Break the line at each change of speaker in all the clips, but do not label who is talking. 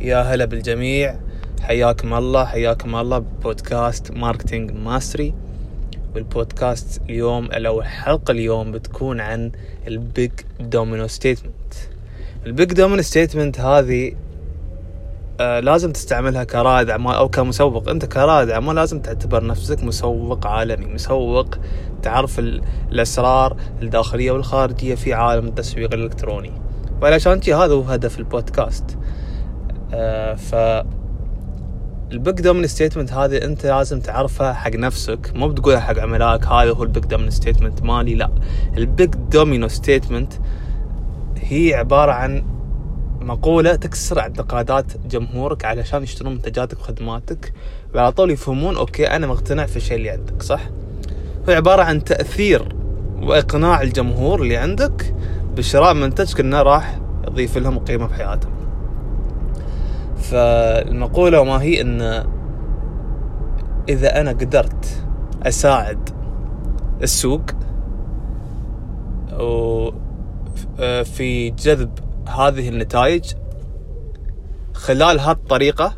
يا هلا بالجميع. حياكم الله حياكم الله ببودكاست Marketing Mastery. والبودكاست اليوم أو الحلقة اليوم بتكون عن ال big domino statement ال big domino statement هذه آه لازم تستعملها كرائد أعمال أو كمسوق. أنت كرائد أعمال لازم تعتبر نفسك مسوق عالمي. مسوق تعرف الأسرار الداخلية والخارجية في عالم التسويق الإلكتروني. وعلشان هذا هو هدف البودكاست. ف ال big domino statement هذه انت لازم تعرفها حق نفسك. مو بتقولها حق عملائك هذا هو ال big domino statement مالي لا. ال big domino statement هي عبارة عن مقولة تكسر اعتقادات جمهورك علشان يشترون منتجاتك وخدماتك. وعلى طول يفهمون okay أنا مقتنع في الشيء اللي عندك صح؟ هو عبارة عن تأثير وإقناع الجمهور اللي عندك بشراء منتجك انه راح يضيف لهم قيمة في حياتهم. فالمقولة ما هي إن إذا أنا قدرت أساعد السوق في جذب هذه النتائج خلال هالطريقة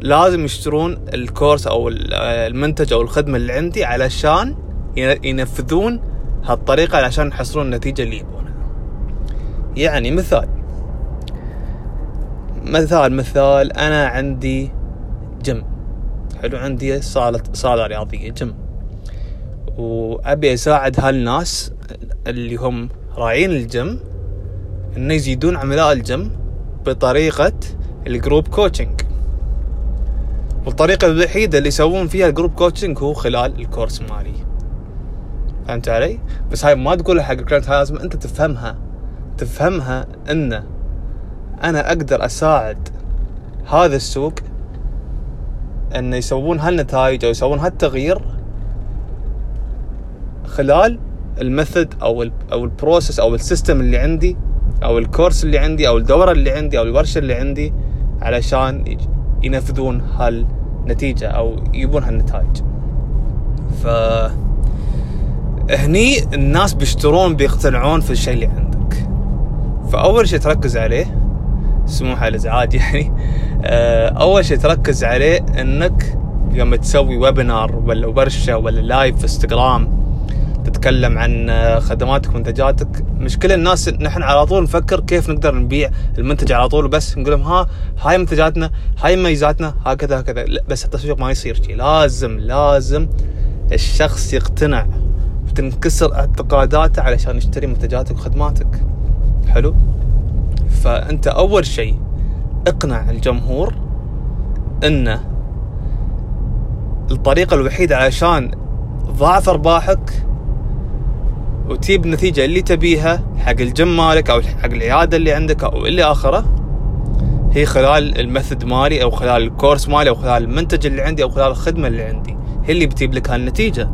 لازم يشترون ال course أو المنتج أو الخدمة اللي عندي علشان ينفذون هالطريقة علشان يحصلون النتيجة اللي يبونها. يعني مثال مثال مثال أنا عندي جيم. حلو عندي صالة صالة رياضية جيم. وأبي أساعد هالناس اللي هم راعين الجيم إنه يزيدون عملاء الجيم بطريقة ال group coaching والطريقة الوحيدة اللي يسوون فيها ال group coaching هو خلال ال course مالي. فهمت علي؟ بس هاي ما تقولها حق ال client هاي لازم أنت تفهمها. تفهمها ان أنا أقدر أساعد هذا السوق إن يسوون هالنتائج أو يسوون هالتغيير خلال ال method أو ال أو ال process أو ال system اللي عندي أو الكورس اللي عندي أو الدورة اللي عندي أو الورشة اللي عندي علشان ينفذون هالنتيجة أو يجيبون هالنتائج. ف هني الناس بيشترون بيقتنعون في الشيء اللي عندك. فأول شيء تركز عليه سموح على الازعاج يعني. آه، أول شيء تركز عليه إنك لما تسوي ويبنار ولا ورشة ولا لايف في انستغرام تتكلم عن آه، خدماتك ومنتجاتك. مش كل الناس نحن على طول نفكر كيف نقدر نبيع المنتج على طول بس نقول لهم ها هاي منتجاتنا هاي مميزاتنا هكذا هكذا. بس التسويق ما يصير شيء لازم لازم الشخص يقتنع وتنكسر اعتقاداته علشان يشتري منتجاتك وخدماتك. حلو؟ فأنت أول شيء اقنع الجمهور انه الطريقة الوحيدة علشان ضاعف أرباحك وتجيب النتيجة اللي تبيها حق الجيم مالك أو حق العيادة اللي عندك أو اللي آخره هي خلال ال method مالي أو خلال ال course مالي أو خلال المنتج اللي عندي أو خلال الخدمة اللي عندي. هي اللي بتجيب لك هالنتيجة.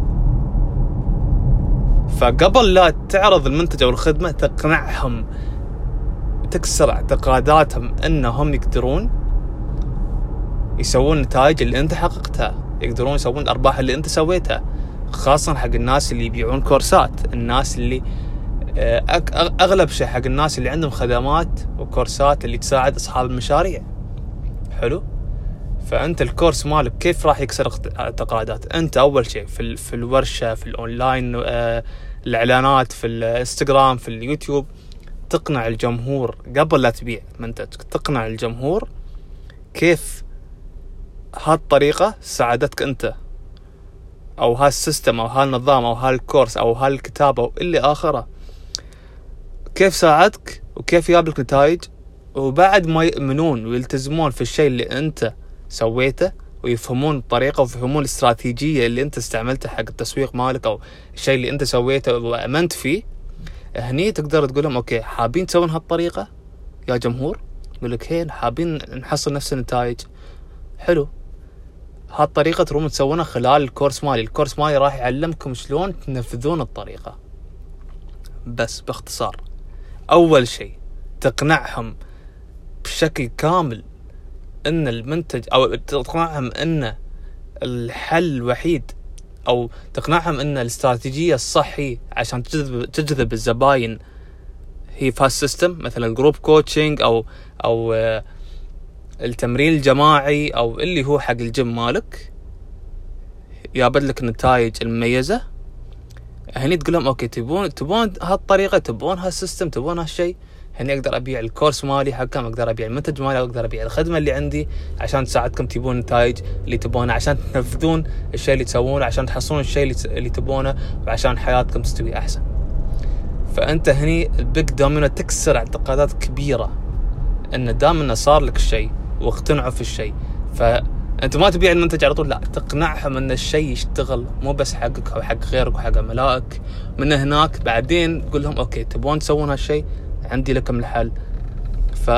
فقبل لا تعرض المنتج أو الخدمة تقنعهم تكسر اعتقاداتهم انهم يقدرون يسوون النتائج اللي انت حققتها. يقدرون يسوون الأرباح اللي انت سويتها. خاصة حق الناس اللي يبيعون كورسات. الناس اللي آه، أغلب شيء حق الناس اللي عندهم خدمات وكورسات اللي تساعد أصحاب المشاريع. حلو؟ فأنت الكورس مالك كيف راح يكسر اعتقادات؟ أنت أول شيء في في الورشة في الأونلاين آه، الإعلانات في الإنستغرام في اليوتيوب تقنع الجمهور قبل لا تبيع منتجك تقنع الجمهور كيف هالطريقة ساعدتك أنت أو هال system أو هالنظام أو هال course أو هالكتاب أو اللي آخره. كيف ساعدك؟ وكيف جاب لك نتائج؟ وبعد ما يؤمنون ويلتزمون في الشيء اللي أنت سويته ويفهمون الطريقة ويفهمون الاستراتيجية اللي أنت استعملتها حق التسويق مالك أو الشيء اللي أنت سويته وأمنت فيه هني تقدر تقول لهم okay حابين تسوون هالطريقة؟ يا جمهور يقول لك هين حابين نحصل نفس النتائج. حلو. هالطريقة تروم تسوونها خلال الكورس مالي. الكورس مالي راح يعلمكم شلون تنفذون الطريقة. بس باختصار أول شيء تقنعهم بشكل كامل إن المنتج أو تقنعهم إن الحل الوحيد أو تقنعهم إن الاستراتيجية الصحي عشان تجذب تجذب الزباين. هي fast system مثلا group coaching أو أو آه، التمرين الجماعي أو اللي هو حق الجيم مالك. يابت لك النتائج المميزة. هني تقول لهم okay تبون تبون هالطريقة تبون هال system تبون هالشيء هني أقدر أبيع ال course مالي حقكم أقدر أبيع المنتج مالي أقدر أبيع الخدمة اللي عندي عشان تساعدكم تجيبون النتائج اللي تبونه عشان تنفذون الشيء اللي تسوونه عشان تحصلون الشيء اللي, تبونه وعشان حياتكم تستوي أحسن. فأنت هني ال big domino تكسر اعتقادات كبيرة إن دام إنه صار لك الشيء واقتنعوا في الشيء فأنت ما تبيع المنتج على طول لا تقنعهم إن الشيء يشتغل مو بس حقك أو حق غيرك وحق عملائك من هناك بعدين تقول لهم okay تبون تسوون هالشيء؟ عندي لكم الحل. ف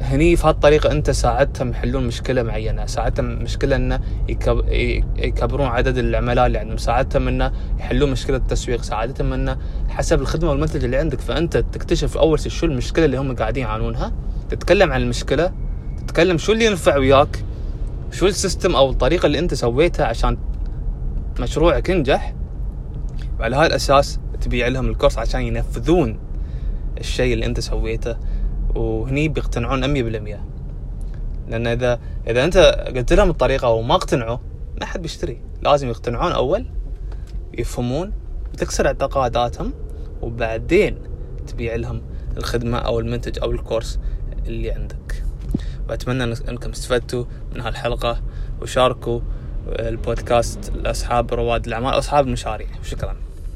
هني في هالطريقة أنت ساعدتهم يحلون مشكلة معينة ساعدتهم مشكلة أنه يكبرون عدد العملاء اللي عندهم ساعدتهم أنه يحلون مشكلة التسويق ساعدتهم أنه حسب الخدمة والمنتج اللي عندك. فأنت تكتشف أول شيء شو المشكلة اللي هم قاعدين يعانونها تتكلم عن المشكلة تتكلم شو اللي ينفع وياك شو السيستم أو الطريقة اللي أنت سويتها عشان مشروعك ينجح. وعلى هذا الأساس تبيع لهم الكورس عشان ينفذون الشيء اللي أنت سويته وهني بيقتنعون 100% لأن إذا إذا أنت قلت لهم الطريقة وما اقتنعوا ما حد بيشتري. لازم يقتنعون أول يفهمون تكسر اعتقاداتهم وبعدين تبيع لهم الخدمة أو المنتج أو الكورس اللي عندك. وأتمنى أنكم استفدتوا من هالحلقة وشاركوا البودكاست لأصحاب رواد الأعمال أو أصحاب المشاريع. شكرا.